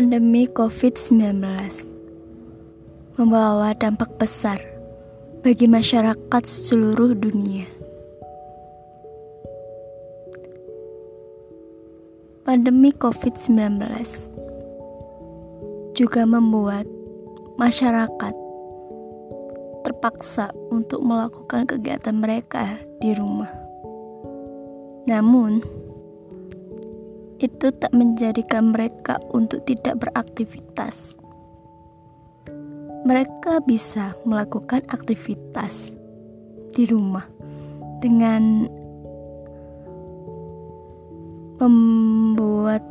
Pandemi COVID-19 membawa dampak besar bagi masyarakat seluruh dunia. Pandemi COVID-19 juga membuat masyarakat terpaksa untuk melakukan kegiatan mereka di rumah. Namun, itu tak menjadikan mereka untuk tidak beraktivitas. Mereka bisa melakukan aktivitas di rumah dengan membuat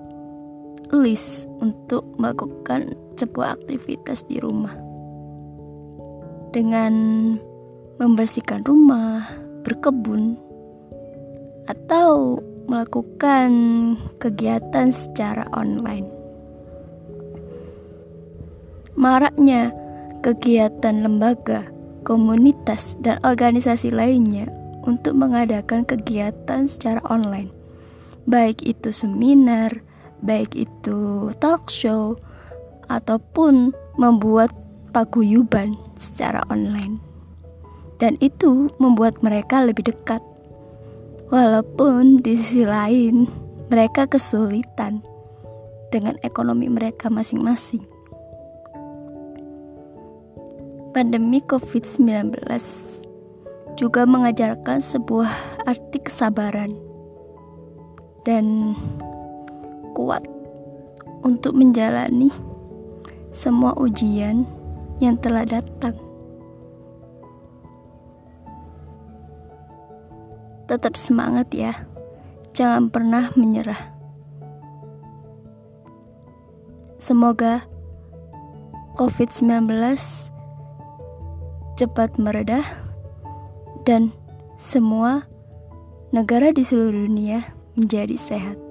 list untuk melakukan sebuah aktivitas di rumah. Dengan membersihkan rumah, berkebun, atau melakukan kegiatan secara online. Maraknya kegiatan lembaga, komunitas, dan organisasi lainnya untuk mengadakan kegiatan secara online, baik itu seminar, baik itu talk show, ataupun membuat paguyuban secara online. Dan itu membuat mereka lebih dekat Walaupun di sisi lain mereka kesulitan dengan ekonomi mereka masing-masing. Pandemi COVID-19 juga mengajarkan sebuah arti kesabaran dan kuat untuk menjalani semua ujian yang telah datang. Tetap semangat ya. Jangan pernah menyerah. Semoga COVID-19 cepat meredah dan semua negara di seluruh dunia menjadi sehat.